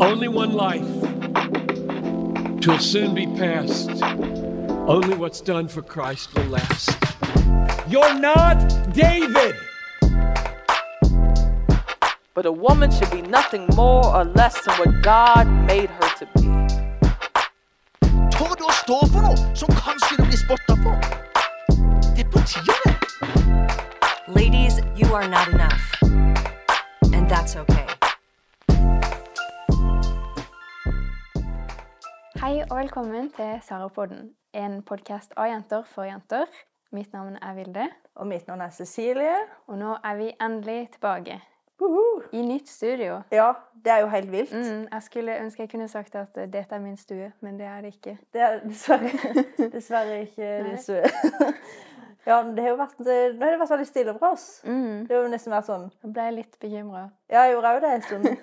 Only one life. Twill soon be past. Only what's done for Christ will last. You're not David! But a woman should be nothing more or less than what God made her to be. Tør du å stå for noe som kanskje du blir spotta for? Det er på tide. Ladies, you are not enough. And that's okay. Hei og velkommen til Sarapodden, en podkast av jenter for jenter. Mitt navn er Vilde, Og mitt navn er Cecilie. og nå er vi endelig tilbake i nytt studio. Ja, det er jo helt vilt. Mm, jeg skulle ønske jeg kunne sagt at eh, dette er min stue, men det er det ikke. Det er dessverre, dessverre ikke din stue. ja, det har jo vært, nå har det vært veldig stille for oss. Mm, Det har jo nesten vært sånn jeg ble litt bekymra. Ja, jeg gjorde òg det en stund.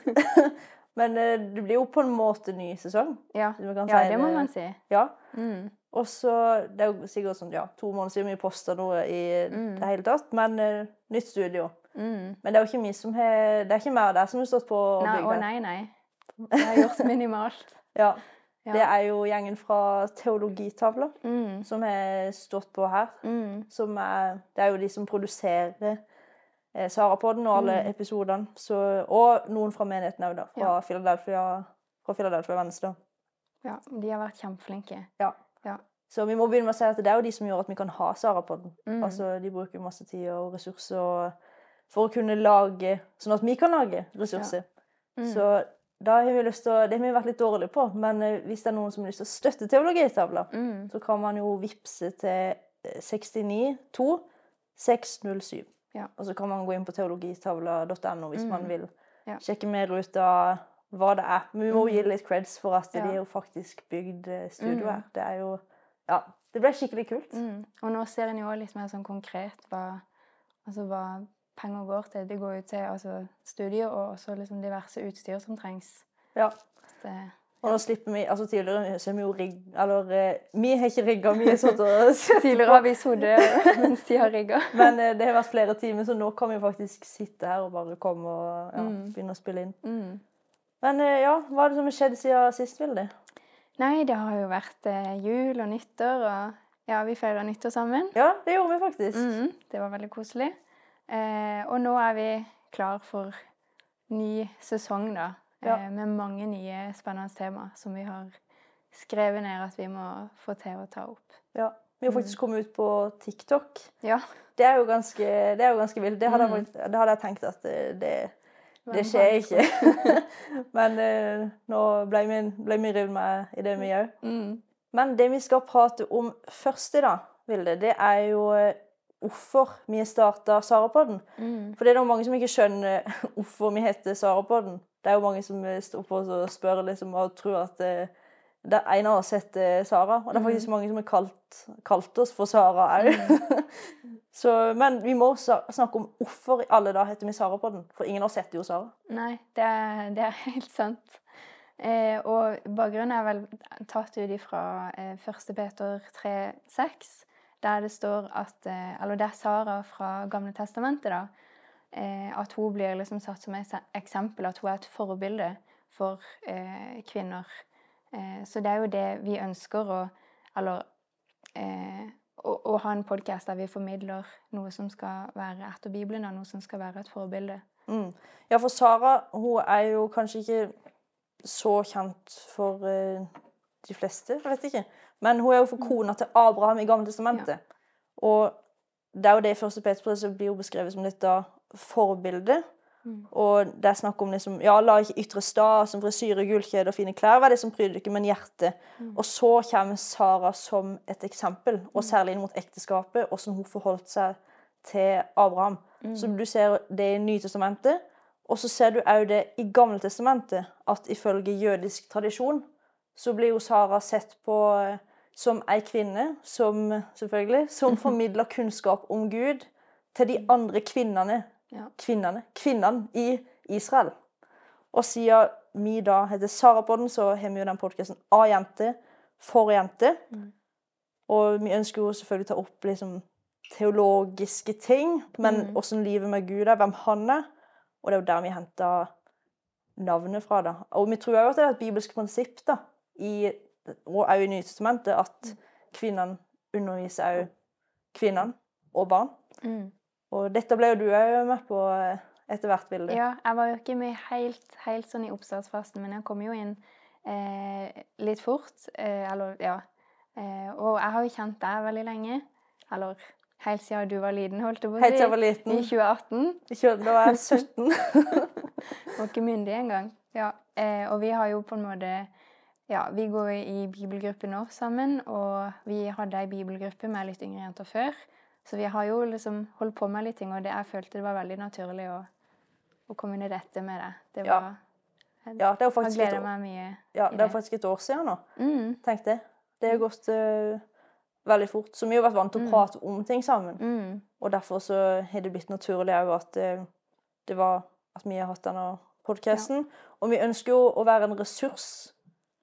men eh, det blir jo på en måte ny sesong. Ja. ja, si det må man si. Ja. Mm, Og så Det er jo sikkert sånn ja, to måneder siden vi posta noe i Mm. det hele tatt. Men uh, nytt studio. mm. Men det er jo ikke vi som har Det er ikke mer der som har stått på å bygd å nei, nei. Det er gjort minimalt. Ja. Ja. Det er jo gjengen fra Teologitavla Mm, som har stått på her. mm, Som er, det er jo de som produserer eh, Sarapodden og alle Mm. episodene. Så, og noen fra menigheten òg, da. Fra Ja. Philadelphia, fra Philadelphia Venstre. ja, de har vært kjempeflinke. Ja. Ja. Så vi må begynne med å si at det er jo de som gjør at vi kan ha Sarapodden. Mm. Altså, de bruker masse tid og ressurser for å kunne lage Sånn at vi kan lage ressurser. Mm. Så da har vi lyst til å Det har vi vært litt dårlige på, men eh, hvis det er noen som har lyst til å støtte Teologitavla, Mm, så kan man jo vippse til eh, 69 2 607. Ja. Og så kan man gå inn på teologitavla.no hvis Mm. man vil Ja. sjekke mer ut av hva det er. Men vi må Mm. gi litt creds for at Ja. de har jo faktisk bygd eh, studio Mm. her. Det er jo Ja. Det ble skikkelig kult. Mm. Og nå ser en jo litt mer sånn konkret hva, altså hva penger går til. Det går jo til altså, studio og også liksom diverse utstyr som trengs. Ja. Det, Og nå slipper vi Altså tidligere så har vi jo rigg... Eller eh, vi har ikke rigga, vi har sittet og sett tidligere har vi sittet mens de har rigga. Men eh, det har vært flere timer, så nå kan vi faktisk sitte her og bare komme og ja, Mm. begynne å spille inn. Mm. Men eh, ja, hva er det som har skjedd siden sist, Vilde? Nei, det har jo vært jul og nyttår, og ja, vi feira nyttår sammen. Ja, det gjorde vi faktisk. Mm, det var veldig koselig. Eh, og nå er vi klar for ny sesong, da. Ja. Eh, med mange nye spennende tema som vi har skrevet ned at vi må få til å ta opp. Ja. Vi har faktisk kommet ut på TikTok. Ja. Det er jo ganske, det er jo ganske vilt. Det hadde, jeg Mm. det hadde jeg tenkt at eh, det, det skjer ikke. Men eh, nå ble vi, ble vi revet med i det, vi òg. Mm. Men det vi skal prate om først i dag, Vilde, det er jo eh, hvorfor vi starta Sarapodden. Mm. For det er nok mange som ikke skjønner hvorfor vi heter Sarapodden. Det er jo mange som eh, står på og spør liksom, og tror at eh, det er en av oss heter Sara. Og det er faktisk mange som har kalt, kalt oss for Sara òg. Så, men vi må snakke om hvorfor i alle dager heter vi Sara på den. For ingen av oss heter jo Sara. Nei, det er, det er helt sant. Eh, og bakgrunnen er vel tatt ut ifra eh, 1. Peter 3,6, der det står at eh, Eller det er Sara fra Gamle testamentet, da. Eh, at hun blir liksom satt som et eksempel, at hun er et forbilde for eh, kvinner. Eh, så det er jo det vi ønsker å Eller eh, å, å ha en podkast der vi formidler noe som skal være etter Bibelen, og noe som skal være et forbilde. Mm. Ja, for Sara hun er jo kanskje ikke så kjent for eh, de fleste, jeg vet ikke. Men hun er jo for kona til Abraham i Gamle testamentet. Og det er jo det i første Petersbrev som blir jo beskrevet som dette forbildet. Mm. Og det er snakk om liksom, ja, la ikke ytre stas som frisyre, gullkjede og fine klær være det som pryder dere, men hjertet. Mm. Og så kommer Sara som et eksempel, og særlig inn mot ekteskapet, hvordan hun forholdt seg til Abraham. Mm. Så du ser det i Nytestamentet, og så ser du òg det i Gammeltestamentet, at ifølge jødisk tradisjon så blir jo Sara sett på eh, som ei kvinne som selvfølgelig, som formidler kunnskap om Gud til de andre kvinnene Ja. kvinnene, kvinnene i Israel. Og siden vi da heter Sarapodden, så har vi jo den podkasten av jente for jente. Mm. Og vi ønsker jo selvfølgelig å ta opp liksom teologiske ting, men Mm. åssen livet med Gud er, hvem han er. Og det er jo der vi henta navnet fra. da. Og vi tror jo at det er et bibelsk prinsipp da, i, og òg i Nytestamentet at kvinnene underviser òg kvinnene og barn. Mm. Og dette ble jo du òg med på eh, etter hvert, Vilde. Ja, jeg var jo ikke med helt, helt sånn i oppstartsfasen, men jeg kom jo inn eh, litt fort. Eh, eller, ja. Eh, og jeg har jo kjent deg veldig lenge. Eller helt siden du var liten, holdt jeg på å si. Helt siden jeg var liten. I 2018. Da var jeg 17. Var ikke myndig engang. Ja. Eh, og vi har jo på en måte Ja, vi går i bibelgruppe nå sammen, og vi hadde ei bibelgruppe med litt yngre jenter før. Så vi har jo liksom holdt på med litt ting, og det, jeg følte det var veldig naturlig å, å komme inn i dette med det. Det Ja. var Jeg Ja, det er faktisk meg mye. ja, det er det. faktisk et år siden nå. Mm, Tenk det. Det har gått uh, veldig fort. Så vi har vært vant til å Mm. prate om ting sammen. mm, Og derfor så har det blitt naturlig òg at uh, det var at vi har hatt denne podkasten. Og vi ønsker jo å være en ressurs,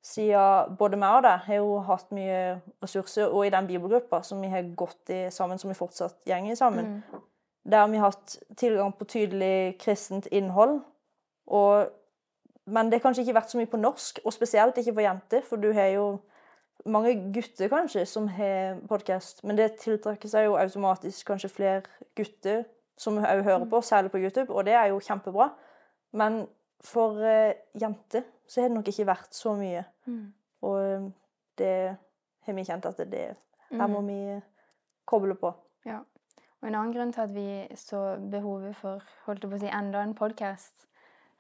siden både meg og deg har jo hatt mye ressurser, og i den bibelgruppa som vi har gått i sammen, som vi fortsatt gjenger sammen, mm, der har vi hatt tilgang på tydelig kristent innhold. Og, men det har kanskje ikke vært så mye på norsk, og spesielt ikke for jenter, for du har jo mange gutter kanskje som har podkast, men det tiltrekker seg jo automatisk kanskje flere gutter som òg hører på, særlig på YouTube, og det er jo kjempebra. Men for eh, jenter så har det nok ikke vært så mye. mm, Og eh, det har vi kjent at det, her må mm. vi koble på. Ja. Og en annen grunn til at vi så behovet for holdt jeg på å si, enda en podkast,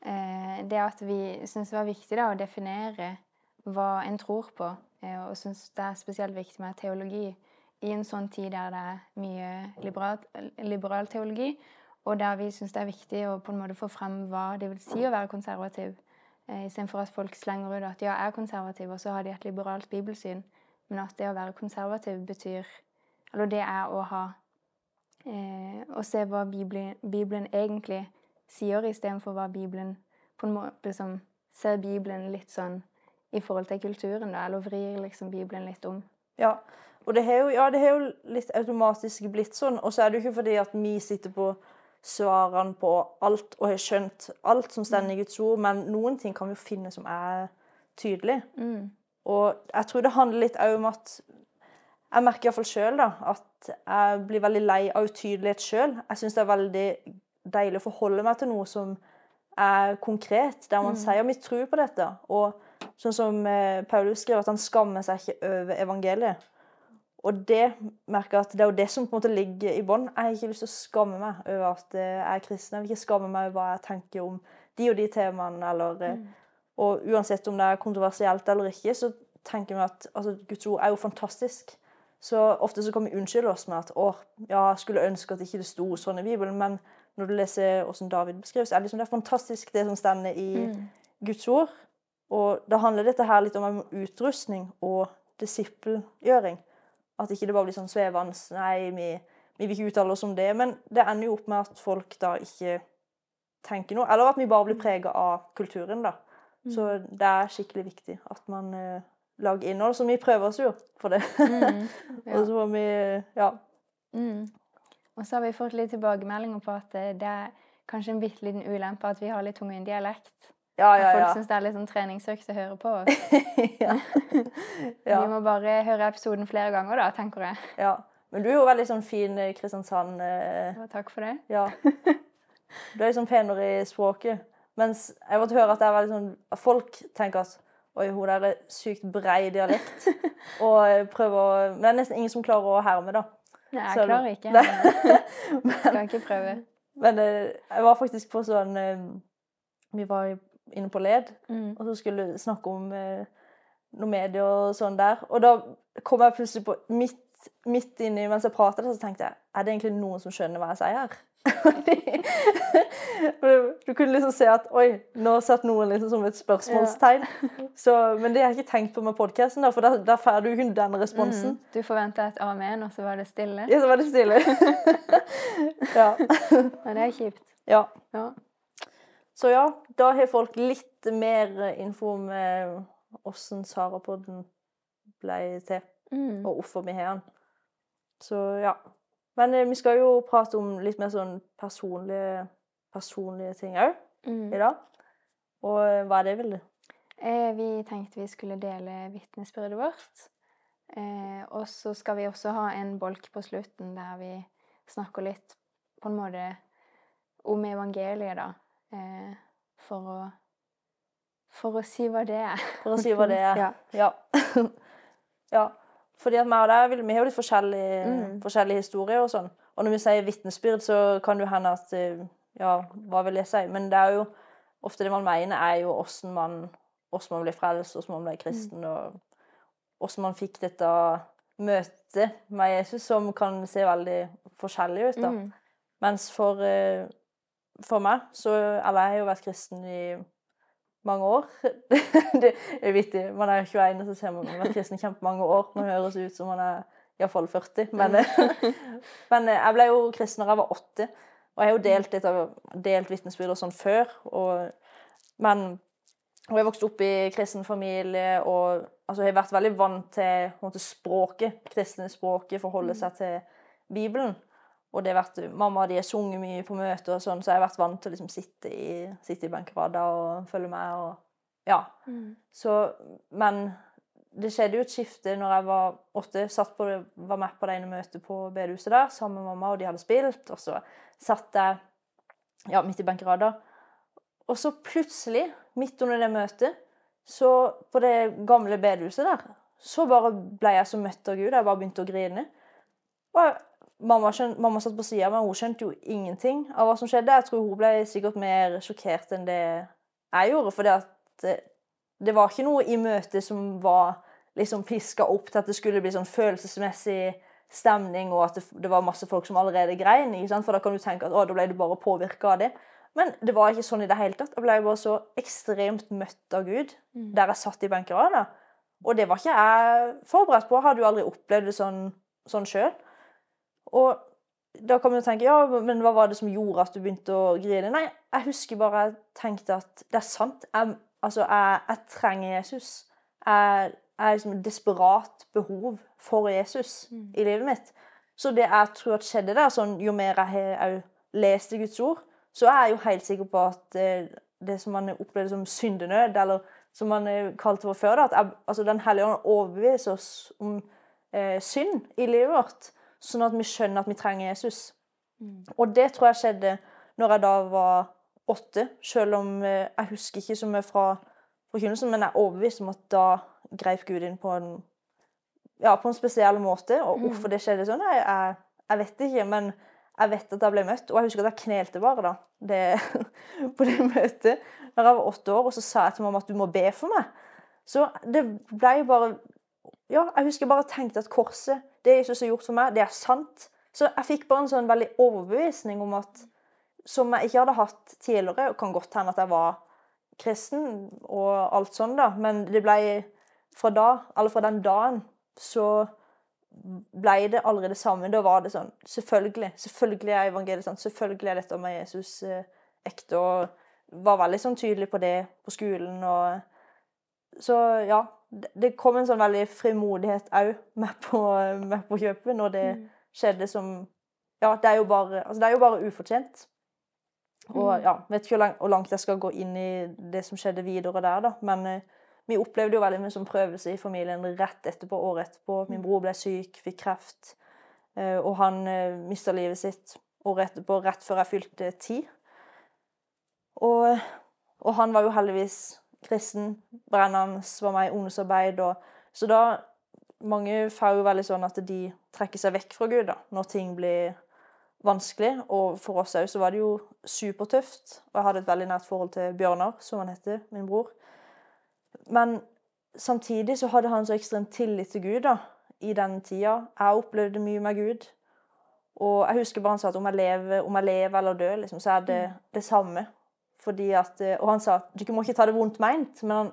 eh, det er at vi syns det var viktig da, å definere hva en tror på, eh, og syns det er spesielt viktig med teologi i en sånn tid der det er mye liberal, liberal teologi, og der vi syns det er viktig å på en måte få frem hva det vil si å være konservativ, eh, istedenfor at folk slenger ut at ja, jeg er konservativ, og så har de et liberalt bibelsyn, men at det å være konservativ betyr Eller det er å ha eh, Å se hva Bibelen, Bibelen egentlig sier, istedenfor hva Bibelen på en måte liksom Ser Bibelen litt sånn i forhold til kulturen, da, eller vrir liksom Bibelen litt om. Ja, og det har jo, ja, jo litt automatisk blitt sånn. Og så er det jo ikke fordi at vi sitter på svarene på alt og har skjønt alt som står i Guds ord, men noen ting kan vi jo finne som er tydelig. Mm. Og jeg tror det handler litt òg om at Jeg merker iallfall sjøl at jeg blir veldig lei av utydelighet sjøl. Jeg syns det er veldig deilig å forholde meg til noe som er konkret, der man sier vi tror på dette. Og sånn som eh, Paulus skriver, at han skammer seg ikke over evangeliet. Og det merker at det er jo det som på en måte ligger i bånn. Jeg har ikke lyst til å skamme meg over at eh, jeg er kristen. Jeg vil ikke skamme meg over hva jeg tenker om de og de temaene. Eller, mm. Og uansett om det er kontroversielt eller ikke, så tenker vi at altså, Guds ord er jo fantastisk. Så ofte så kan vi unnskylde oss med at å, ja, jeg skulle ønske at ikke det sto sånn i Bibelen. Men når du leser hvordan David beskrives, er det, liksom, det er fantastisk det som står i Guds ord. Og da handler dette her litt om utrustning og disippelgjøring. At ikke det bare blir sånn svevende Nei, vi, vi vil ikke uttale oss om det. Men det ender jo opp med at folk da ikke tenker noe. Eller at vi bare blir prega av kulturen, da. Så det er skikkelig viktig at man uh, lager innhold. Så vi prøver oss jo på det. Mm. Og så får vi Ja. Mm. Og så har vi fått litt tilbakemeldinger på at eh, det er kanskje en bitte liten ulempe at vi har litt tungvint dialekt. Ja, ja, ja, folk ja. syns det er litt sånn treningsøkt å høre på oss. ja. Vi ja. må bare høre episoden flere ganger, da, tenker jeg. ja. Men du er jo veldig sånn fin eh, Kristiansand eh, takk for det. Ja. Du er liksom penere i språket. Mens jeg har høre at det er veldig sånn at folk tenker at Oi, hun der er sykt brei dialekt. Og eh, prøver å Men det er nesten ingen som klarer å herme, da. Nei, Så- jeg klarer ikke. Nei. Men skal ikke prøve. Men eh, jeg var faktisk på sånn Vi var inne på LED, Mm. og så skulle vi snakke om eh, noe medie og sånn der. Og da kom jeg plutselig på midt, midt inni mens jeg pratet, så tenkte jeg Er det egentlig noen som skjønner hva jeg sier her? du, kunne liksom se at Oi, nå satt noen liksom som et spørsmålstegn. Så, men det har jeg ikke tenkt på med podkasten, for der, der får du ikke den responsen. Mm. Du forventa et amen, og så var det stille. Ja, så var det stille. ja. Men det er kjipt. ja. Ja. Så ja, da har folk litt mer info om eh, åssen Sarapodden ble til, Mm. og hvorfor vi har den. Så ja. Men eh, vi skal jo prate om litt mer sånn personlige, personlige ting òg Mm. i dag. Og eh, hva er det, Vilde? Eh, vi tenkte vi skulle dele vitnesbyrdet vårt. Eh, og så skal vi også ha en bolk på slutten der vi snakker litt på en måte om evangeliet, da. Eh, for å For å si hva det er. For å si hva det er. Ja. Ja. ja. Fordi at meg og deg, vi har jo litt forskjellige, Mm. forskjellige historier og sånn. Og når vi sier vitnesbyrd, så kan det hende at eh, Ja, hva vil jeg si? Men det er jo ofte det man mener, er jo åssen man, hvordan man ble frelst, hvordan man ble kristen, og hvordan man fikk dette møtet med Jesus, som kan se veldig forskjellig ut. da. Mm. Mens for, eh, for meg, så Eller jeg har jo vært kristen i mange år. det er vittig. Man er 21, og så ser man man har vært kristen i kjempemange år. Man høres ut som man er iallfall 40. Men, men jeg ble jo kristen da jeg var 80. Og jeg har jo delt, litt av- delt vitnesbyrd og sånn før. Og, men og jeg vokste opp i kristen familie og altså, jeg har vært veldig vant til måte, språket, kristne språket, forholde seg til Bibelen. Og det har vært, Mamma de har sunget mye på møter, og sånn, så jeg har vært vant til å liksom, sitte i, sitte i benkerada og følge med. og ja. Mm. Så, men det skjedde jo et skifte når jeg var åtte. Satt på, var med på det ene møtet på bedehuset der sammen med mamma, og de hadde spilt. Og så satt jeg ja, midt i benkerada. Og så plutselig, midt under det møtet, så på det gamle bedehuset der, så bare ble jeg så møtt av Gud. Jeg bare begynte å grine. Og jeg, mamma, skjønt, mamma satt på sida, men hun skjønte jo ingenting av hva som skjedde. Jeg tror hun ble sikkert mer sjokkert enn det jeg gjorde. For det, det var ikke noe i møtet som var liksom piska opp til at det skulle bli sånn følelsesmessig stemning, og at det, det var masse folk som allerede grein. For da kan du tenke at å, da ble du bare påvirka av det. Men det var ikke sånn i det hele tatt. Jeg ble bare så ekstremt møtt av Gud der jeg satt i benkerada. Og det var ikke jeg forberedt på. Jeg hadde jo aldri opplevd det sånn, sånn sjøl. Og da kan man jo tenke ja, men hva var det som gjorde at du begynte å grine? Nei, jeg husker bare jeg tenkte at det er sant. Jeg, altså, jeg, jeg trenger Jesus. Jeg jeg har liksom desperat behov for Jesus i livet mitt. Så det jeg tror at skjedde der, sånn, jo mer jeg har òg lest i Guds ord, så er jeg jo helt sikker på at eh, det som man opplevde som syndenød, eller som man eh, kalte det før, da, at jeg, altså, Den hellige ånd overbeviser oss om eh, synd i livet vårt, sånn at vi skjønner at vi trenger Jesus. Og det tror jeg skjedde når jeg da var åtte, selv om eh, jeg husker ikke så mye fra forkynnelsen, men jeg er overbevist om at da greip Gud inn på en, ja, på en spesiell måte. Og hvorfor det skjedde sånn, jeg, jeg, jeg vet ikke, men jeg vet at jeg ble møtt. Og jeg husker at jeg knelte bare da, det, på det møtet da jeg var åtte år, og så sa jeg til mamma at du må be for meg. Så det ble bare Ja, jeg husker bare tenkte at korset, det Jesus har gjort for meg, det er sant. Så jeg fikk bare en sånn veldig overbevisning om at som jeg ikke hadde hatt tidligere. og kan godt hende at jeg var kristen og alt sånn, da, men det ble fra da, eller fra den dagen, så ble det aldri det samme. Da var det sånn Selvfølgelig. Selvfølgelig er evangeliet sant. Selvfølgelig er dette med Jesus eh, ekte. Og var veldig sånn tydelig på det på skolen. Og så ja. Det, kom en sånn veldig frimodighet òg med, på- med på kjøpet når det skjedde som Ja, det er jo bare, altså, det er jo bare ufortjent. Og ja, vet ikke hvor langt, hvor langt jeg skal gå inn i det som skjedde videre der, da. Men eh, vi opplevde jo veldig mye som prøvelse i familien rett etterpå, året etterpå. Min bror ble syk, fikk kreft, eh, og han eh, mista livet sitt året etterpå, rett før jeg fylte ti. Og, og han var jo heldigvis kristen, brennende, var med i ungdomsarbeid. Så da Mange får jo veldig sånn at de trekker seg vekk fra Gud da, når ting blir vanskelig. Og for oss òg så var det jo supertøft. Og jeg hadde et veldig nært forhold til Bjørnar, som han heter, min bror. Men samtidig så hadde han så ekstremt tillit til Gud da, i den tida. Jeg opplevde mye med Gud. Og jeg husker bare han sa at om jeg lever, om jeg lever eller dør, liksom, så er det det samme. At, eh, og han sa at du må ikke ta det vondt meint, men han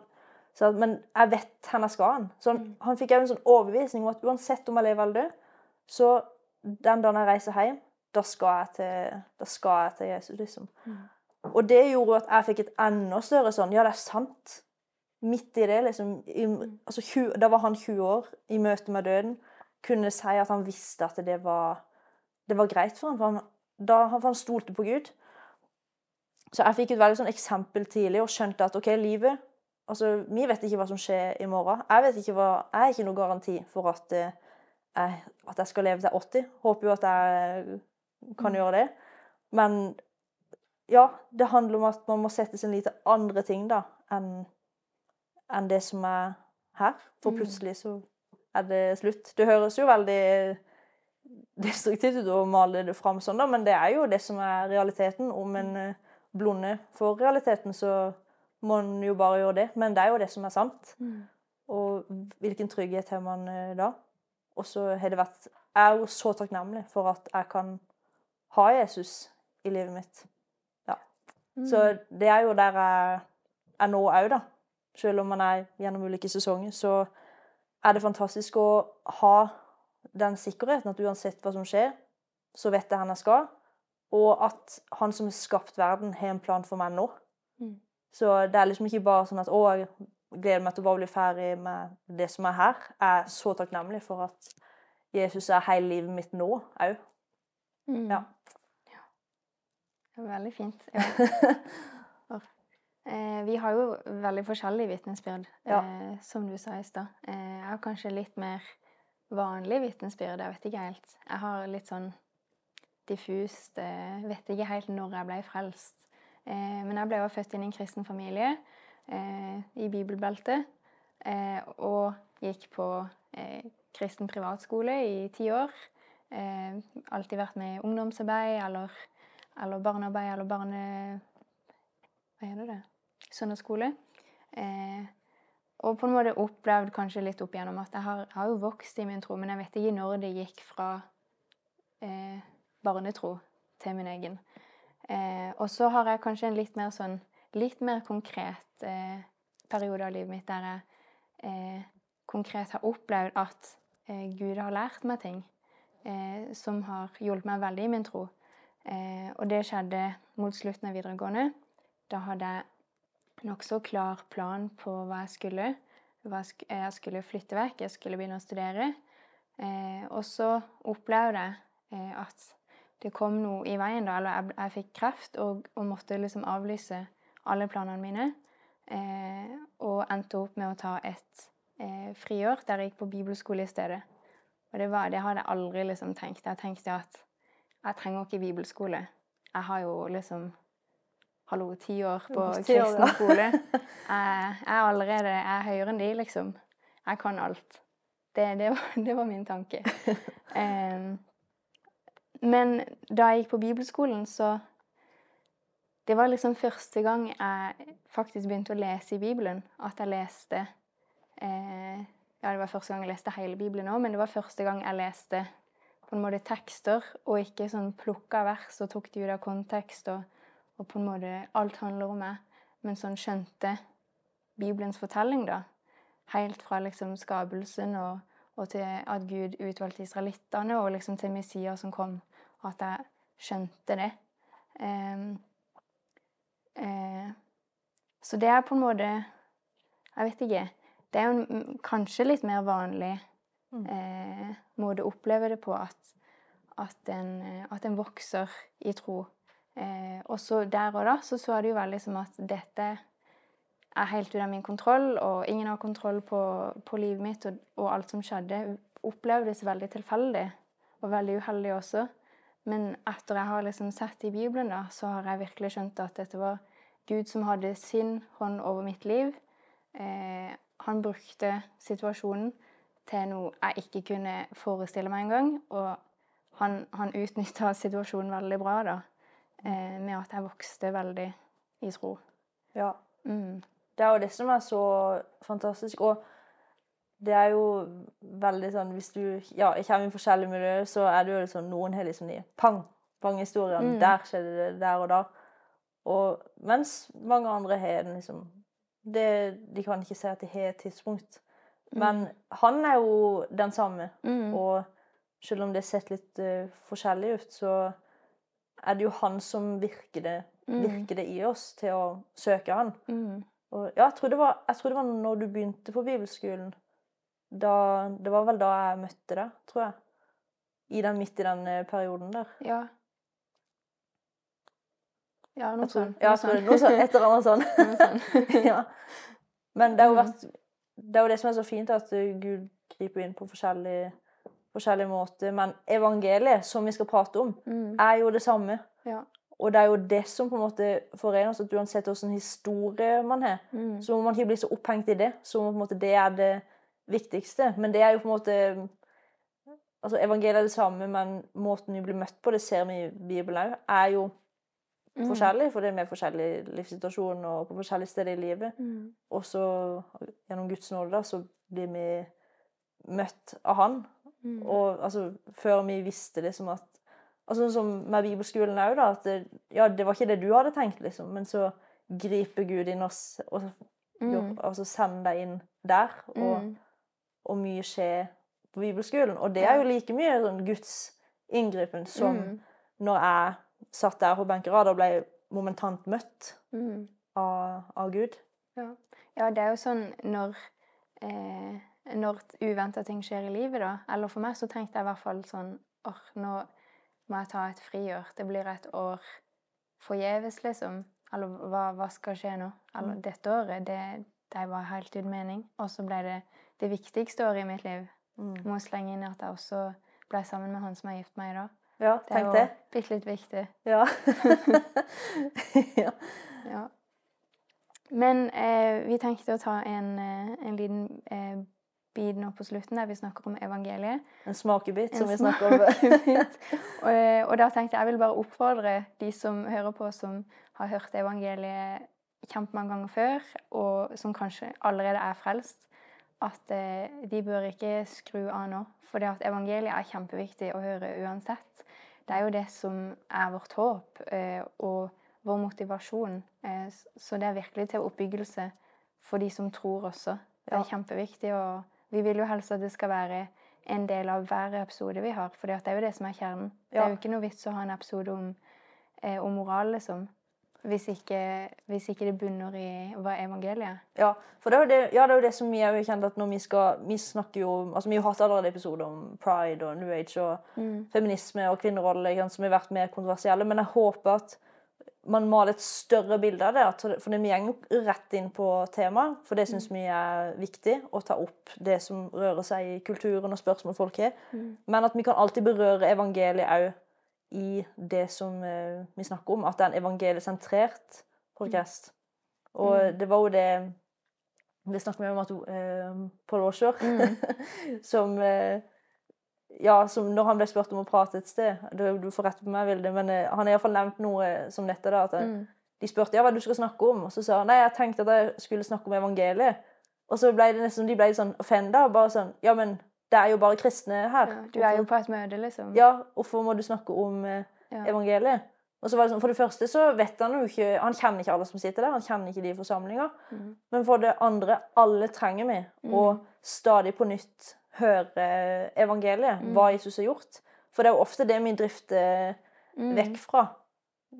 sa at men jeg vet hvor jeg skal han. Så han, han fikk òg en sånn overbevisning om at uansett om jeg lever eller dør, så den dagen jeg reiser hjem, da skal jeg til, da skal jeg til Jesus, liksom. Og det gjorde at jeg fikk et enda større sånn Ja, det er sant. Midt i det, liksom i, altså, 20, Da var han 20 år, i møte med døden. Kunne si at han visste at det var, det var greit for ham. For han, da, for han stolte på Gud. Så jeg fikk et veldig sånn eksempel tidlig og skjønte at OK, livet Altså, vi vet ikke hva som skjer i morgen. Jeg vet ikke hva Jeg er ikke noe garanti for at, eh, jeg, at jeg skal leve til 80. Håper jo at jeg kan gjøre det. Men ja, det handler om at man må sette sin lit til andre ting da, enn en det som er her. For plutselig så er det slutt. Det høres jo veldig destruktivt ut å male det fram sånn, da, men det er jo det som er realiteten. Om en eh, blonde for realiteten, så må en jo bare gjøre det. Men det er jo det som er sant. Og hvilken trygghet har man eh, da? Og så har det vært Jeg er jo så takknemlig for at jeg kan ha Jesus i livet mitt. Ja. Så det er jo der jeg er nå òg, da. Selv om man er gjennom ulike sesonger, så er det fantastisk å ha den sikkerheten at uansett hva som skjer, så vet jeg hvor jeg skal. Og at han som har skapt verden, har en plan for meg nå. Mm. Så det er liksom ikke bare sånn at å, jeg gleder meg til å bare bli ferdig med det som er her. Jeg er så takknemlig for at Jesus er hele livet mitt nå òg. Mm. Ja. Det var veldig fint. Ja. Eh, vi har jo veldig forskjellige vitnesbyrd, Ja. eh, som du sa i stad. Eh, jeg har kanskje litt mer vanlig vitnesbyrd, jeg vet ikke helt. Jeg har litt sånn diffust eh, Vet ikke helt når jeg ble frelst. Eh, men jeg ble jo født inn i en kristen familie eh, i bibelbeltet. Og gikk på kristen privatskole i ti år. Alltid vært med i ungdomsarbeid eller, eller barnearbeid eller barne... Hva heter det? Søndagsskole. Eh, og på en måte opplevd kanskje litt opp igjennom at jeg har, har jo vokst i min tro, men jeg vet ikke når det gikk fra eh, barnetro til min egen. Eh, og så har jeg kanskje en litt mer sånn litt mer konkret eh, periode av livet mitt der jeg eh, konkret har opplevd at eh, Gud har lært meg ting eh, som har hjulpet meg veldig i min tro. Eh, og det skjedde mot slutten av videregående. Da hadde jeg nokså klar plan på hva jeg skulle. Hva jeg, sk jeg skulle flytte vekk, jeg skulle begynne å studere. Og så opplevde jeg at det kom noe i veien. da, eller Jeg, jeg fikk kreft og, og måtte liksom avlyse alle planene mine. Eh, og endte opp med å ta et eh, friår der jeg gikk på bibelskole i stedet. Og det, var, det hadde jeg aldri liksom tenkt. Jeg tenkte at jeg trenger ikke bibelskole. Jeg har jo liksom Hallo, ti år på år, kristen skole. Jeg, jeg er allerede jeg er høyere enn de, liksom. Jeg kan alt. Det, det, var, det var min tanke. Em, men da jeg gikk på bibelskolen, så Det var liksom første gang jeg faktisk begynte å lese i Bibelen. At jeg leste eh, Ja, det var første gang jeg leste hele Bibelen òg, men det var første gang jeg leste på en måte tekster, og ikke sånn plukka vers og tok de ut av kontekst, og, og på en måte alt handler om meg, men sånn skjønte Bibelens fortelling, da. Helt fra liksom skapelsen og, og til at Gud utvalgte israelittene, og liksom til Messias som kom, og at jeg skjønte det. Um, uh, så det er på en måte Jeg vet ikke. Det er jo mm, kanskje litt mer vanlig eh, måte å oppleve det på, at, at, en, eh, at en vokser i tro. Uh, og så der og da så så det jo veldig som at dette er helt ute av min kontroll, og ingen har kontroll på, på livet mitt, og, og alt som skjedde, opplevdes veldig tilfeldig, og veldig uheldig også. Men etter jeg har liksom sett i Bibelen, da, så har jeg virkelig skjønt at dette var Gud som hadde sin hånd over mitt liv. Eh, han brukte situasjonen til noe jeg ikke kunne forestille meg engang. Og han, han utnytta situasjonen veldig bra, da. Eh, med at jeg vokste veldig i tro. Ja. Mm. Det er jo det som er så fantastisk. Og det er jo veldig sånn Hvis du ja, kommer i forskjellige miljøer, så er det jo sånn Noen har liksom de pang, pang-historiene. Mm. Der skjedde det der og da. Og mens mange andre har den liksom det, De kan ikke si at de har et tidspunkt. Men han er jo den samme. Mm. Og selv om det har sett litt uh, forskjellig ut, så er det jo han som virker det, Mm. virker det i oss til å søke han. Og ja, jeg tror, det var, jeg tror det var når du begynte på bibelskolen. Da, det var vel da jeg møtte deg, tror jeg. I den, midt i den eh, perioden der. Ja. Ja, noe sånt. Ja, noe sånt. et eller annet. Sånt. ja. Men det Mm. vært Det er jo det som er så fint, at uh, Gud griper inn på forskjellige, forskjellige måter. Men evangeliet, som vi skal prate om, Mm. er jo det samme. Ja. Og det er jo det som på en måte forener oss, at uansett hvilken historie man har, Mm. så må man ikke bli så opphengt i det. Så på en måte det er det viktigste. Men det er jo på en måte Altså, evangeliet er det samme, men måten vi blir møtt på, det ser vi i Bibelen òg, er jo Mm. forskjellig, for det er med forskjellig livssituasjon og på forskjellige steder i livet. Mm. Og så gjennom Guds nåde da, så blir vi møtt av Han. Mm. Og altså, før vi visste liksom at altså, som med bibelskolen òg, da. At det, ja, det var ikke det du hadde tenkt, liksom. Men så griper Gud inn oss og så Mm. altså sender deg inn der. Og, Mm. og mye skjer på bibelskolen. Og det er jo like mye sånn Guds inngripen som Mm. når jeg satt der på benkerad og ble momentant møtt Mm. av, av Gud. Ja, det er jo sånn når eh, Når uventa ting skjer i livet, da. Eller for meg så tenkte jeg i hvert fall sånn åh, nå må jeg ta et friår. Det blir et år forgjeves, liksom. Eller hva, hva skal skje nå? Eller dette året, det, det var helt uten mening. Og så ble det det viktigste året i mitt liv. Mm. Må slenge inn at jeg også ble sammen med han som har er gift med i dag. Ja, Det er jo bitte litt viktig. Ja. ja. Ja. Men eh, vi tenkte å ta en, eh, en liten eh, bit nå på slutten der vi snakker om evangeliet. En smakebit, En som vi snakker om. og, og da tenkte jeg jeg vil bare oppfordre de som hører på, som har hørt evangeliet kjempemange ganger før, og som kanskje allerede er frelst, at eh, de bør ikke skru av nå. For det at evangeliet er kjempeviktig å høre uansett. Det er jo det som er vårt håp eh, og vår motivasjon. Eh, så det er virkelig til oppbyggelse for de som tror også. Det er kjempeviktig, og vi vil jo helst at det skal være en del av hver episode vi har, for det er jo det som er kjernen. Det er jo ikke noe vits å ha en episode om, eh, om moral, liksom, hvis ikke, hvis ikke det bunner i hva evangeliet er. Ja, for det er jo det, ja, det, er det som vi har kjent at når vi skal Vi snakker jo altså Vi har hatt allerede episoder om pride og New Age og feminisme og kvinnerolle som har vært mer kontroversielle, men jeg håper at man maler et større bilde av det. For vi går rett inn på temaet, for det syns vi er viktig. Å ta opp det som rører seg i kulturen og spørsmål folk har. Men at vi kan alltid berøre evangeliet òg i det som eh, vi snakker om. At det er en evangeliesentrert podkast. Og det var jo det Det snakker vi om at uh, Paul Washer Som eh, Ja, som når han ble spurt om å prate et sted Du, får rette på meg, Vilde, men eh, han har iallfall nevnt noe som dette. da, at mm. De spurte ja, hva du skal snakke om, og så sa han nei, jeg tenkte at jeg skulle snakke om evangeliet. Og så ble det nesten, de ble sånn offenda. Bare sånn Ja, men det er jo bare kristne her. Ja, du er jo på et møte, liksom. Ja, hvorfor må du snakke om eh, Ja. evangeliet? Og så var det sånn, For det første så vet han jo ikke Han kjenner ikke alle som sitter der. Han kjenner ikke de i forsamlinga. Mm. Men for det andre, alle trenger vi Og stadig på nytt høre evangeliet. Mm. Hva Jesus har gjort. For det er jo ofte det vi drifter Mm. vekk fra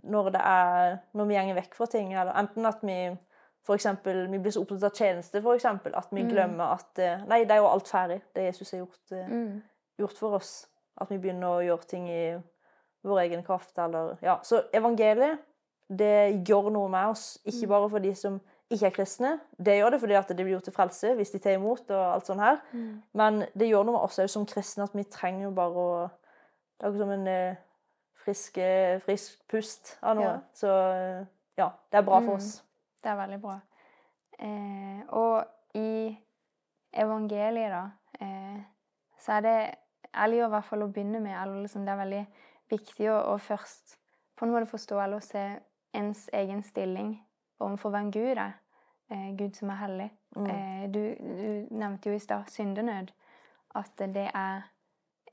når, det er, når vi gjenger vekk fra ting. Eller enten at vi for eksempel, vi blir så opptatt av tjeneste, for eksempel, at vi glemmer at eh, Nei, det er jo alt ferdig, det Jesus har gjort, eh, Mm. gjort for oss. At vi begynner å gjøre ting i vår egen kraft, eller Ja. Så evangeliet, det gjør noe med oss. Ikke bare for de som ikke er kristne. Det gjør det fordi at det blir gjort til frelse hvis de tar imot og alt sånt her. Men det gjør noe med oss òg som kristne at vi trenger bare å Det er akkurat som en eh, frisk, frisk pust av noe. Ja. Så eh, ja, det er bra for Mm. oss. Det er veldig bra. Eh, og i evangeliet, da, eh, så er det ærlig å i hvert fall å begynne med eller liksom Det er veldig viktig å, å først på en måte forstå eller se ens egen stilling overfor er. Eh, Gud som er hellig. Mm. Eh, du, du nevnte jo i stad syndenød. At det er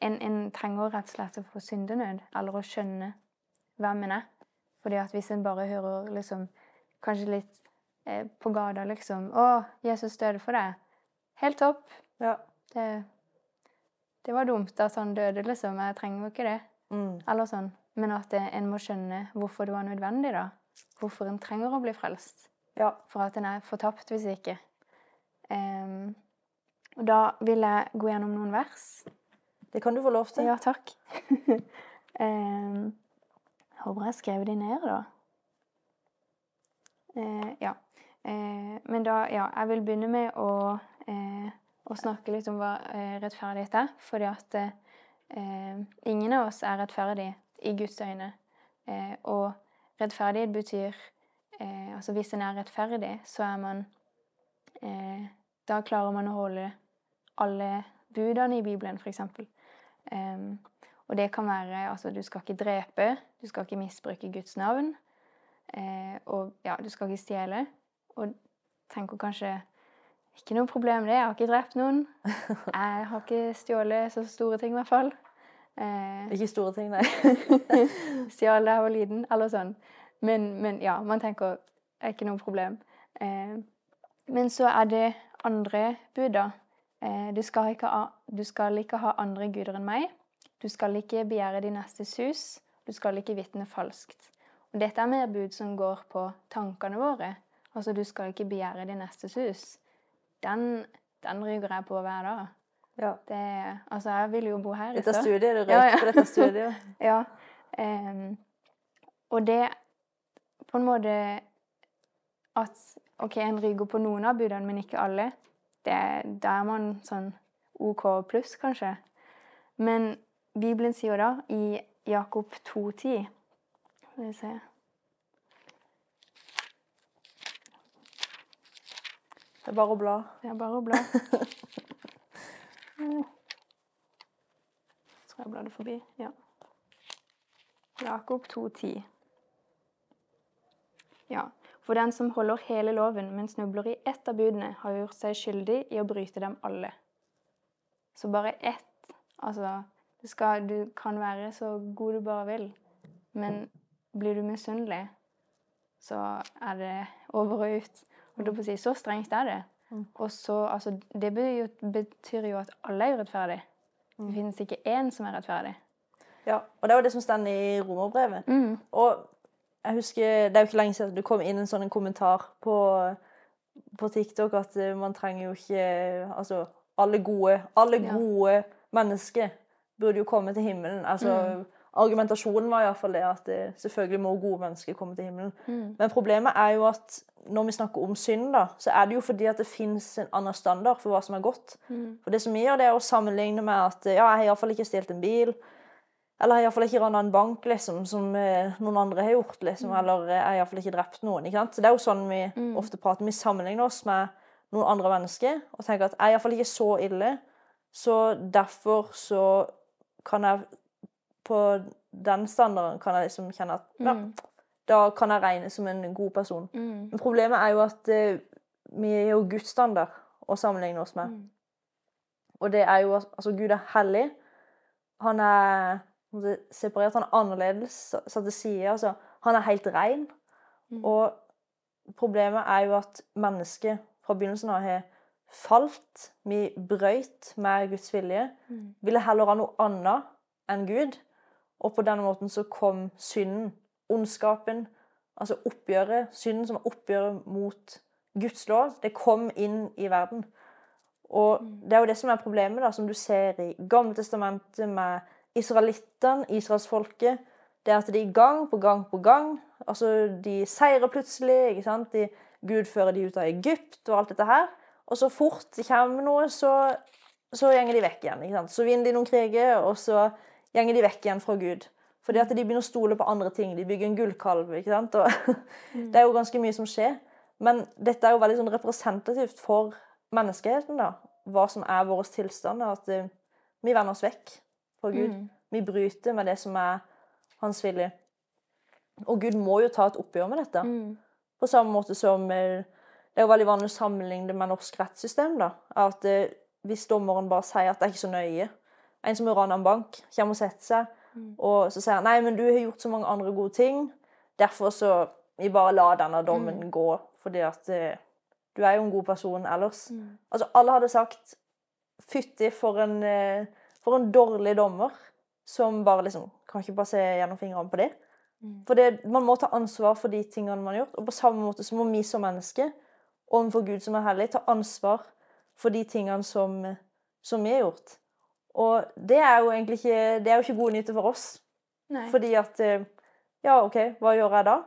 en, en trenger rett og slett å få syndenød, eller å skjønne hvem en er. Fordi at hvis en bare hører liksom kanskje litt eh, på gata liksom 'Å, Jesus døde for deg.' Helt topp. Ja. Det, det var dumt at han døde, liksom. Jeg trenger jo ikke det. Mm. Eller sånn. Men at det, en må skjønne hvorfor det var nødvendig, da. Hvorfor en trenger å bli frelst. ja. For at en er fortapt hvis ikke. Um, og da vil jeg gå gjennom noen vers. Det kan du få lov til. Ja, takk. Em, håper jeg skrev de ned, da. Uh, ja. Uh, men da, ja, jeg vil begynne med å, uh, å snakke litt om hva rettferdighet er. Fordi at ingen av oss er rettferdig i Guds øyne. Og rettferdighet betyr eh, Altså hvis en er rettferdig, så er man eh, Da klarer man å holde alle budene i Bibelen, f.eks. Um, og det kan være altså du skal ikke drepe, du skal ikke misbruke Guds navn. Eh, og ja, du skal ikke stjele. Og tenker kanskje ikke noe problem det, jeg har ikke drept noen. Jeg har ikke stjålet så store ting, i hvert fall. Eh, Ikke store ting, nei. Stjal da jeg var liten, eller sånn. Men, men ja, man tenker det er ikke noe problem. Eh, men så er det andre bud, da. Eh, du, skal ikke ha, du skal ikke ha andre guder enn meg. Du skal ikke begjære din nestes hus. Du skal ikke vitne falskt. Og dette er mer bud som går på tankene våre. Altså, du skal ikke begjære din nestes hus. Den, den ryker jeg på hver dag. Ja. Det, altså, jeg vil jo bo her Dette studiet, du røyk Ja, ja. på dette studiet. Ja. Um, og det på en måte at OK, en ryker på noen av budene, men ikke alle. Det, da er man sånn OK pluss, kanskje. Men Bibelen sier da i Jakob 2,10 Skal vi se Det er bare å bla. Det er bare å bla. Mm. Tror jeg bladde forbi. Ja. Jakob 2,10. Ja. For den som holder hele loven, men snubler i ett av budene, har gjort seg skyldig i å bryte dem alle. Så bare ett Altså, du, skal, du kan være så god du bare vil, men blir du misunnelig, så er det over og ut. Holdt jeg på å si, så strengt er det. Og så, altså, det betyr jo, jo at alle er urettferdige. Det finnes ikke én som er rettferdig. Ja, og det var det som står i romerbrevet. Mm. Og jeg husker, det er jo ikke lenge siden det kom inn en sånn kommentar på, på TikTok at eh, man trenger jo ikke Altså, alle gode, alle Ja. mennesker burde jo komme til himmelen. Altså, Mm. Argumentasjonen var iallfall det at det, selvfølgelig må gode mennesker komme til himmelen. Mm. Men problemet er jo at når vi snakker om synd, da, så er det jo fordi at det fins en annen standard for hva som er godt. Mm. For det som vi gjør, det er å sammenligne med at ja, jeg har iallfall ikke stjålet en bil. Eller jeg har iallfall ikke rana en bank, liksom, som eh, noen andre har gjort. liksom, Eller eh, jeg har iallfall ikke drept noen. ikke sant? Så Det er jo sånn vi ofte prater. Vi sammenligner oss med noen andre mennesker og tenker at jeg er iallfall ikke så ille, så derfor så kan jeg På den standarden kan jeg liksom kjenne at ja, da kan jeg regnes som en god person. Mm. Men problemet er jo at eh, vi er jo Guds standard å sammenligne oss med. Mm. Og det er jo altså, Gud er hellig. Han er separert, han er annerledes, satt til side. Altså, han er helt ren. Mm. Og problemet er jo at mennesket fra begynnelsen av har falt. Vi brøyt med Guds vilje. Mm. Ville heller ha noe annet enn Gud. Og på denne måten så kom synden, ondskapen, altså oppgjøret, synden som var oppgjøret mot Guds lov, det kom inn i verden. Og det er jo det som er problemet, da, som du ser i Gamle testamentet med israelittene, israelsfolket. Det er at de gang på gang på gang altså De seirer plutselig. ikke sant? De, Gud fører de ut av Egypt og alt dette her. Og så fort det kommer noe, så, så gjenger de vekk igjen. ikke sant? Så vinner de noen kriger, og så gjenger de vekk igjen fra Gud. Fordi at de begynner å stole på andre ting. De bygger en gullkalv. ikke sant? Og Det er jo ganske mye som skjer. Men dette er jo veldig sånn representativt for menneskeheten. da. Hva som er vår tilstand. At eh, vi vender oss vekk fra Gud. Mm. Vi bryter med det som er hans vilje. Og Gud må jo ta et oppgjør med dette. Mm. På samme måte som eh, Det er jo veldig vanlig å sammenligne det med norsk rettssystem. da. At eh, Hvis dommeren bare sier at det er ikke så nøye En som har rana en bank, kommer og setter seg, og så sier han nei, men du har gjort så mange andre gode ting, derfor så vi bare la denne dommen gå, fordi at eh, du er jo en god person ellers. Altså, alle hadde sagt fytti for en, eh, for en dårlig dommer som bare liksom Kan ikke bare se gjennom fingrene på det. For det, man må ta ansvar for de tingene man har gjort. Og på samme måte så må vi som mennesker overfor Gud som er hellig, ta ansvar for de tingene som, som vi har gjort. Og det er jo egentlig ikke, det er jo ikke gode nyheter for oss. Nei. Fordi at eh, Ja, OK, hva gjør jeg da?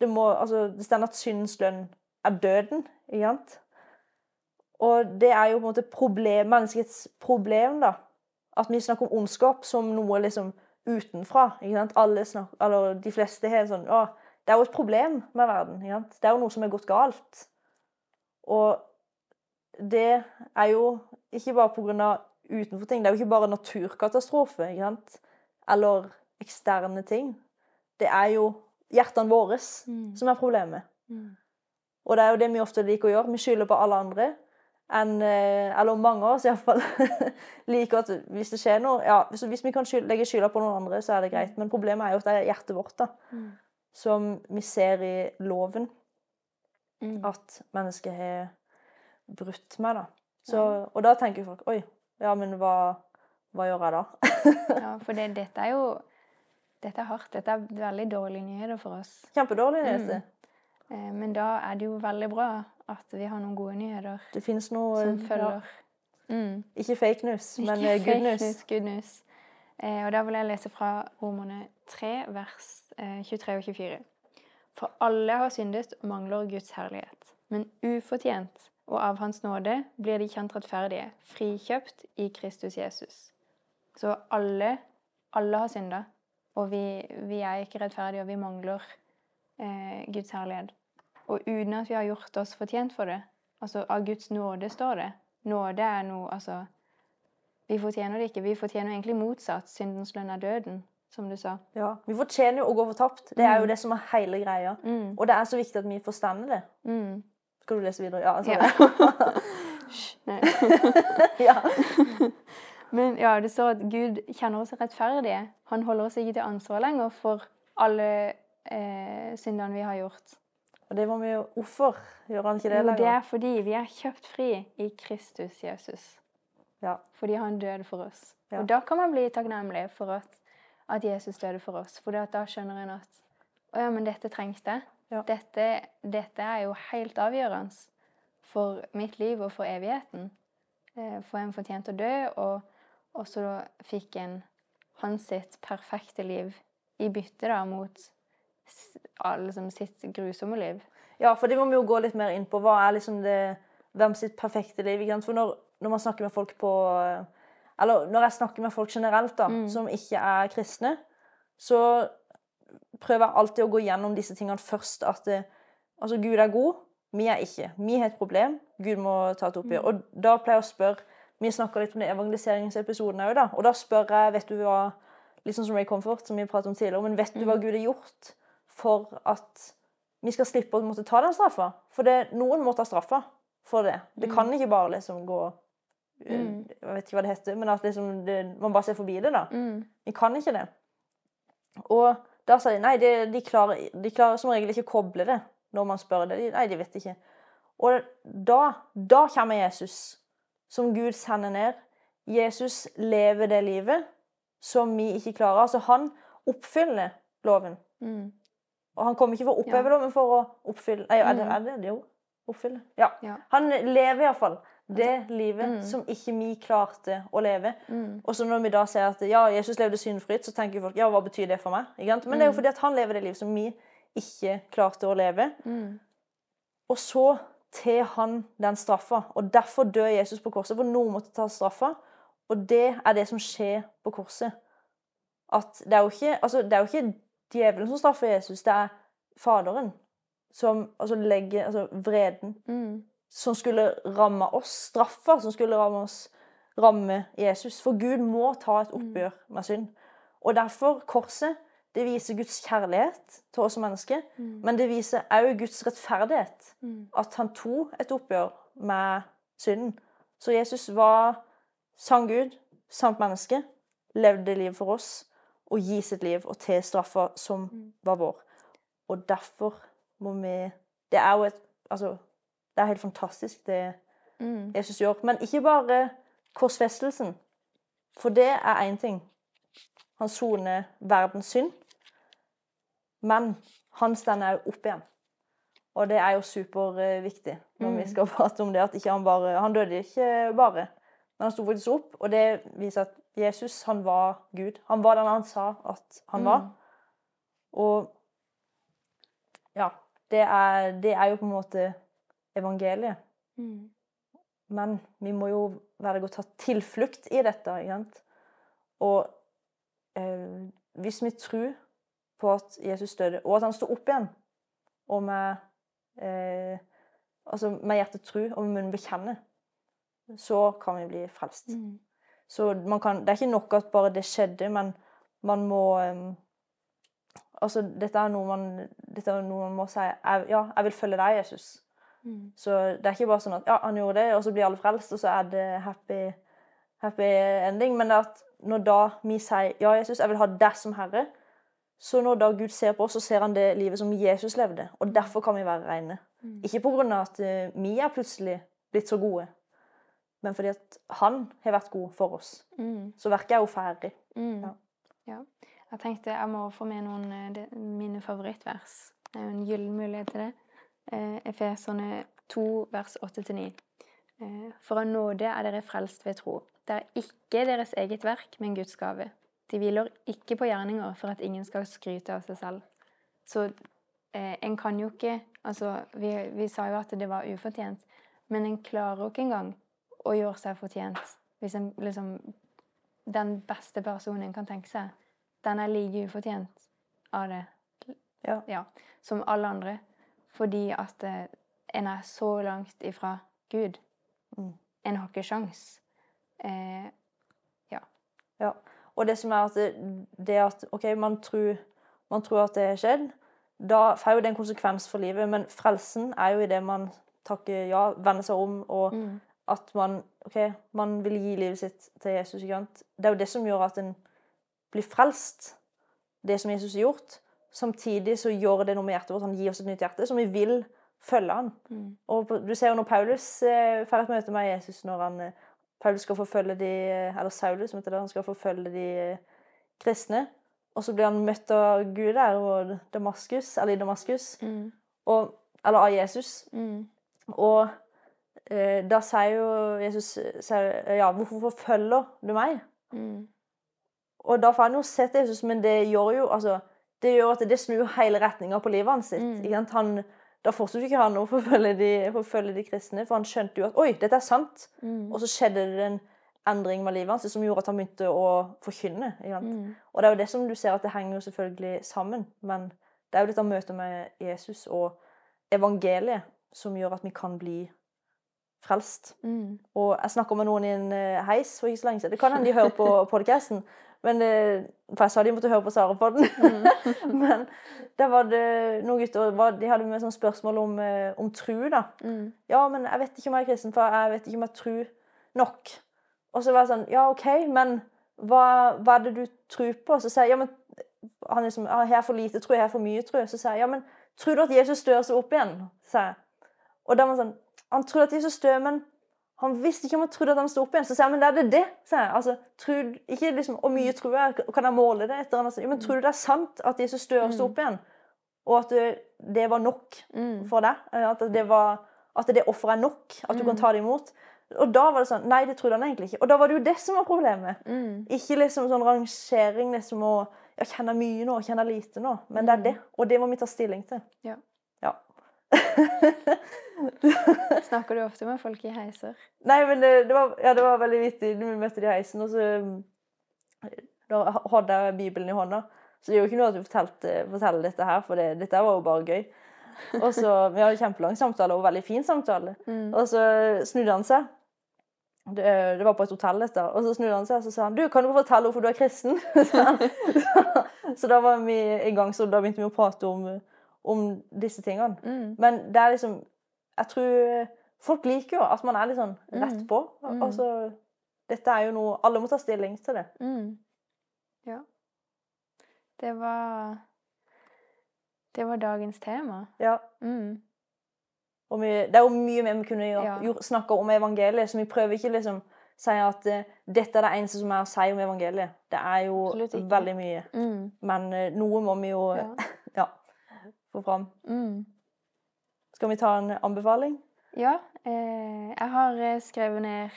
det må Altså, det står at syndens lønn er døden, ikke sant? Og det er jo på en måte problem, menneskets problem, da. At vi snakker om ondskap som noe liksom utenfra. ikke sant? Alle snakker, eller De fleste har sånn Å, det er jo et problem med verden. ikke sant? Det er jo noe som er gått galt. Og det er jo ikke bare pga. Utenfor ting. Det er jo ikke bare naturkatastrofe ikke sant? eller eksterne ting. Det er jo hjertene våre som er problemet. Og det er jo det vi ofte liker å gjøre. Vi skylder på alle andre. En, eh, eller mange av oss iallfall liker at hvis det skjer noe ja, Hvis, vi kan skyld, legge skylda på noen andre, så er det greit. Men problemet er jo at det er hjertet vårt da, som vi ser i loven at mennesket har brutt med. da. Så, og da tenker folk Oi, ja, men hva, hva gjør jeg da? Ja, for det, dette er jo dette er hardt. Dette er veldig dårlige nyheter for oss. Kjempedårlige nyheter. Eh, Men da er det jo veldig bra at vi har noen gode nyheter Det fins noe som ja. Mm. Ikke fake news, men Ikke eh, good fake news. good news. Eh, og da vil jeg lese fra Romerne 3, vers eh, 23 og 24. For alle har syndet og mangler Guds herlighet. Men ufortjent og av Hans nåde blir de kjent rettferdige, frikjøpt i Kristus Jesus. Så alle, alle har synda, og vi, vi er ikke rettferdige, og vi mangler eh, Guds herlighet. Og uten at vi har gjort oss fortjent for det. Altså av Guds nåde står det. Nåde er noe Altså vi fortjener det ikke. Vi fortjener egentlig motsatt. Syndens lønn er døden, som du sa. Ja, Vi fortjener jo å gå fortapt. Det er jo Mm. det som er hele greia. Mm. Og det er så viktig at vi forstander det. Mm. Skal du lese videre? Ja. Altså, Ja. Nei. ja. Men ja, det står at Gud kjenner oss rettferdige. Han holder oss ikke til ansvar lenger for alle eh, syndene vi har gjort. Og det var vi jo Hvorfor gjør han ikke det Jo, det er fordi vi er kjøpt fri i Kristus Jesus. Ja. Fordi han døde for oss. Ja. Og da kan man bli takknemlig for at, at Jesus døde for oss. For da skjønner en at å ja, men dette trengte jeg. Ja. Dette, dette er jo helt avgjørende for mitt liv og for evigheten. Eh, For en fortjente å dø, og, og så fikk en hans sitt perfekte liv i bytte da mot ja, liksom sitt grusomme liv. Ja, for det må vi jo gå litt mer inn på. Hva er liksom det Hvem sitt perfekte liv? Ikke sant? For når, når man snakker med folk på Eller når jeg snakker med folk generelt da, Mm. som ikke er kristne, så prøver alltid å gå gjennom disse tingene først. At altså Gud er god, vi er ikke. Vi har et problem, Gud må ta et oppgjør. Og da pleier jeg å spørre Vi snakka litt om det evangeliseringsepisoden òg, da. Og da spør jeg, vet du hva Litt sånn som Ray Comfort, som vi pratet om tidligere, men vet du hva Gud har gjort for at vi skal slippe å måtte ta den straffa? For det, noen må ta straffa for det. Det kan ikke bare liksom gå eh, Mm. Jeg vet ikke hva det heter, men at liksom det, man bare ser forbi det, da. Mm. Vi kan ikke det. Og da sa de nei, de, de, klarer, de klarer som regel ikke å koble det når man spør det. De, nei, de vet ikke. Og da, da kommer Jesus, som Gud sender ned. Jesus lever det livet som vi ikke klarer. Altså, han oppfyller loven. Mm. Og han kommer ikke for å oppheve Ja. loven, for å oppfylle Nei, er det Mm. er det? Jo. Oppfylle. Ja. Ja. Han lever iallfall det livet mm. som ikke vi klarte å leve. Mm. Og så når vi da sier at ja, Jesus levde syndfritt, så tenker folk ja, hva betyr det for meg? Men det er jo fordi at han lever det livet som vi ikke klarte å leve. Mm. Og så til han den straffa. Og derfor dør Jesus på korset, for noen måtte ta straffa. Og det er det som skjer på korset. At det er jo ikke, altså, det er jo ikke djevelen som straffer Jesus, det er Faderen som altså, legger altså, vreden Mm. Som skulle ramme oss, straffa som skulle ramme oss, ramme Jesus. For Gud må ta et oppgjør med synd. Og derfor, korset, det viser Guds kjærlighet til oss som mennesker, men det viser også Guds rettferdighet. Mm. At han tok et oppgjør med synden. Så Jesus var sann Gud, sant menneske, levde livet for oss, og gi sitt liv og til straffa som var vår. Og derfor må vi Det er jo et Altså, det er helt fantastisk, det Mm. Jesus gjør. Men ikke bare korsfestelsen. For det er én ting. Han soner verdens synd. Men han stender òg opp igjen. Og det er jo superviktig når vi skal prate om det. At ikke han bare Han døde ikke bare, men han sto faktisk opp. Og det viser at Jesus, han var Gud. Han var den han sa at han var. Og Ja. Det er, det er jo på en måte evangeliet. Mm. Men vi må jo velge å ta tilflukt i dette. Og eh, hvis vi tror på at Jesus døde, og at han sto opp igjen, og med, eh, altså med hjertet tro og med munnen bekjenne, så kan vi bli frelst. Mm. Så man kan, det er ikke nok at bare det skjedde, men man må eh, Altså, dette er noe man, dette er noe man må si jeg, Ja, jeg vil følge deg, Jesus. Mm. Så det er ikke bare sånn at ja, han gjorde det, og så blir alle frelst, og så er det happy, happy ending. Men det er at når da vi sier ja, Jesus, jeg vil ha deg som herre, så når da Gud ser på oss, så ser han det livet som Jesus levde. Og derfor kan vi være rene. Mm. Ikke av at eh, vi er plutselig blitt så gode, men fordi at han har vært god for oss. Mm. Så verket er jo ferdig. Mm. Ja. Ja. Jeg tenkte jeg må få med noen eh, mine favorittvers. Det er jo en gyllen mulighet til det. Eh, Efeserne 2, vers 8-9. Eh, for av nåde er dere frelst ved tro. Det er ikke deres eget verk, men Guds gave. De hviler ikke på gjerninger for at ingen skal skryte av seg selv. Så eh, en kan jo ikke Altså, vi, vi sa jo at det var ufortjent, men en klarer jo ikke engang å gjøre seg fortjent hvis en liksom Den beste personen en kan tenke seg, den er like ufortjent av det Ja. som alle andre. Fordi at eh, en er så langt ifra Gud. Mm. En har ikke sjans. Eh, Ja. Og det som er at det, det at OK, man tror, man tror at det har skjedd, da får jo det en konsekvens for livet. Men frelsen er jo i det man takker ja, vender seg om, og mm, at man OK, man vil gi livet sitt til Jesus. Ikke sant? Det er jo det som gjør at en blir frelst. Det som Jesus har gjort. Samtidig så gjør det noe med hjertet vårt. Han gir oss et nytt hjerte, som vi vil følge han. mm, Og du ser jo når Paulus eh, får et møte med Jesus når han eh, Paulus skal forfølge de Eller Saulus, som heter det, han skal forfølge de eh, kristne. Og så blir han møtt av Gud der, og Damaskus, eller i Damaskus. mm, Og, eller av Jesus. mm, Og eh, da sier jo Jesus sier, Ja, hvorfor forfølger du meg? mm, Og da får han jo sett Jesus, men det gjør jo altså, det gjør at det snur hele retninga på livet hans. Mm. Han, da fortsatte ikke han å forfølge de, forfølge de kristne, for han skjønte jo at oi, dette er sant. mm, Og så skjedde det en endring med livet hans som gjorde at han begynte å forkynne. Mm, Og det er jo det som du ser at det henger jo selvfølgelig sammen. Men det er jo dette møtet med Jesus og evangeliet som gjør at vi kan bli frelst. mm, Og jeg snakka med noen i en eh, heis for ikke så lenge siden. Det kan hende de hører på podcasten. Men eh, For jeg sa de måtte høre på Sara på den. Men der var det noen gutter De hadde med sånn spørsmål om, eh, om tru. da. mm, Ja, men jeg vet ikke om jeg er kristen, for jeg vet ikke om jeg tror nok. Og så var jeg sånn Ja, OK, men hva, hva er det du tror på? Så sier jeg ja, men han liksom, ja, Har jeg for lite tro? Har jeg for mye tro? Så sier jeg ja, men tror du at Jesus dør seg opp igjen? jeg. Og da var han sånn Han trodde at Jesus stø, men han visste ikke om han trodde at han sto opp igjen. Så sier jeg men det er det det. jeg. Altså, tror, ikke liksom, Hvor mye tror jeg? Kan jeg måle det etter? Han sa, men tror du det er sant at Jesus og står opp igjen? Og at det, var nok mm, for deg. eh, At det, var, at det offeret er nok. At du kan ta det imot. Og da var det sånn Nei, det trodde han egentlig ikke. Og da var det jo det som var problemet. mm, Ikke liksom sånn rangering liksom og Jeg Kjenner mye nå? Kjenner jeg lite nå? Men det er det. Og det må vi ta stilling til. Ja. Snakker du ofte med folk i heiser? Nei, men det, det, var, ja, det var veldig vittig. Vi møtte de i heisen, og så um, Da hadde jeg Bibelen i hånda. Så det er jo ikke noe at vi fortalte, forteller dette her, for det, dette var jo bare gøy. Og så, Vi hadde kjempelang samtale, og veldig fin samtale. Mm. Og så snudde han seg. Det, det var på et hotell, dette. Og så snudde han seg og så sa han, du, kan du fortelle hvorfor du er kristen? Så, så, så da var vi i gang, så da begynte vi å prate om, om disse tingene. Mm, Men det er liksom Jeg tror folk liker jo at man er litt sånn rett Mm. på. Mm. Altså, dette er jo noe Alle må ta stilling til det. mm. Ja. Det var Det var dagens tema. Ja. Mm, Og vi, det er jo mye mer vi kunne Ja. snakke om evangeliet, så vi prøver ikke liksom si at uh, dette er det eneste som er å si om evangeliet. Det er jo veldig mye. mm, Men uh, noe må vi jo ja. ja, få fram. Mm. Skal vi ta en anbefaling? Ja, eh, jeg har eh, skrevet ned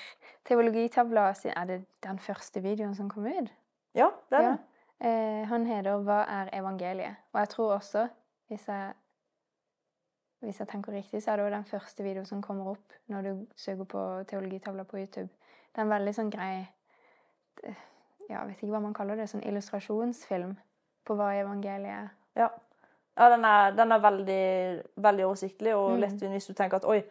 teologitavla siden Er det den første videoen som kom ut? Ja, det er Ja. det. Eh, han heter 'Hva er evangeliet?' Og jeg tror også, hvis jeg hvis jeg tenker riktig, så er det også den første videoen som kommer opp når du søker på teologitavla på YouTube. Det er en veldig sånn grei eh, Ja, jeg vet ikke hva man kaller det. Sånn illustrasjonsfilm på hva evangeliet er. Ja. Ja, den er, den er veldig, veldig oversiktlig og Mm. lettvint hvis du tenker at oi,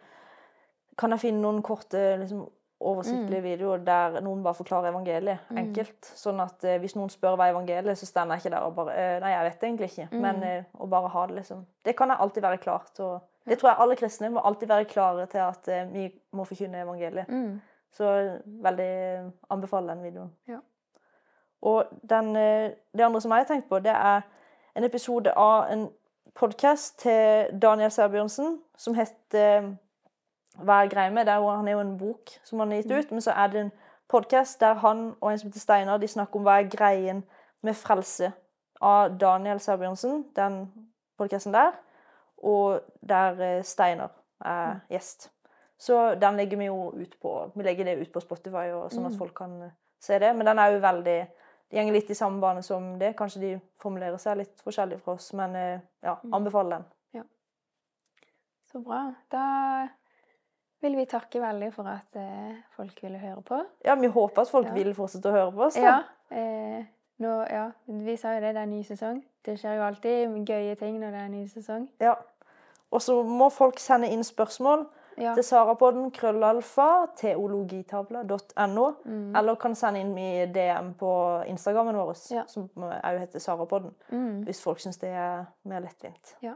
kan jeg finne noen korte, liksom, oversiktlige videoer der noen bare forklarer evangeliet Mm. enkelt. Sånn at eh, hvis noen spør hva er evangeliet, så står jeg ikke der og bare eh, Nei, jeg vet egentlig ikke. Mm. Men eh, å bare ha det, liksom. Det kan jeg alltid være klar til. Det tror jeg alle kristne må alltid være klare til at eh, vi må forkynne evangeliet. Mm. Så veldig anbefaler den videoen. Ja. Og den, eh, det andre som jeg har tenkt på, det er en episode av en podkast til Daniel Sæbjørnsen som heter Hva er greia med? Det er han er jo en bok som han har gitt ut, men så er det en podkast der han og en som heter Steinar de snakker om hva er greien med frelse av Daniel Sæbjørnsen, den podkasten der, og der eh, Steinar er gjest. Så den legger vi jo ut på Vi legger det ut på Spotify, og sånn at folk kan eh, se det. Men den er jo veldig De går litt i samme bane som det. Kanskje de formulerer seg litt forskjellig fra oss, men eh, ja, anbefaler den. Så bra. Da vil vi takke veldig for at eh, folk ville høre på. Ja, vi håper at folk Ja. vil fortsette å høre på oss. da. Ja. Eh, nå, ja, vi sa jo det, det er ny sesong. Det skjer jo alltid gøye ting når det er ny sesong. Ja. Og så må folk sende inn spørsmål Ja. til sarapodden krøllalfa teologitavla.no, Mm. eller kan sende inn i DM på Instagrammen vår, Ja. som òg heter Sarapodden, Mm. hvis folk syns det er mer lettvint. Ja.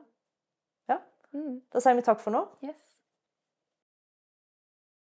Ja. Mm. Da sier vi takk for nå. Yes.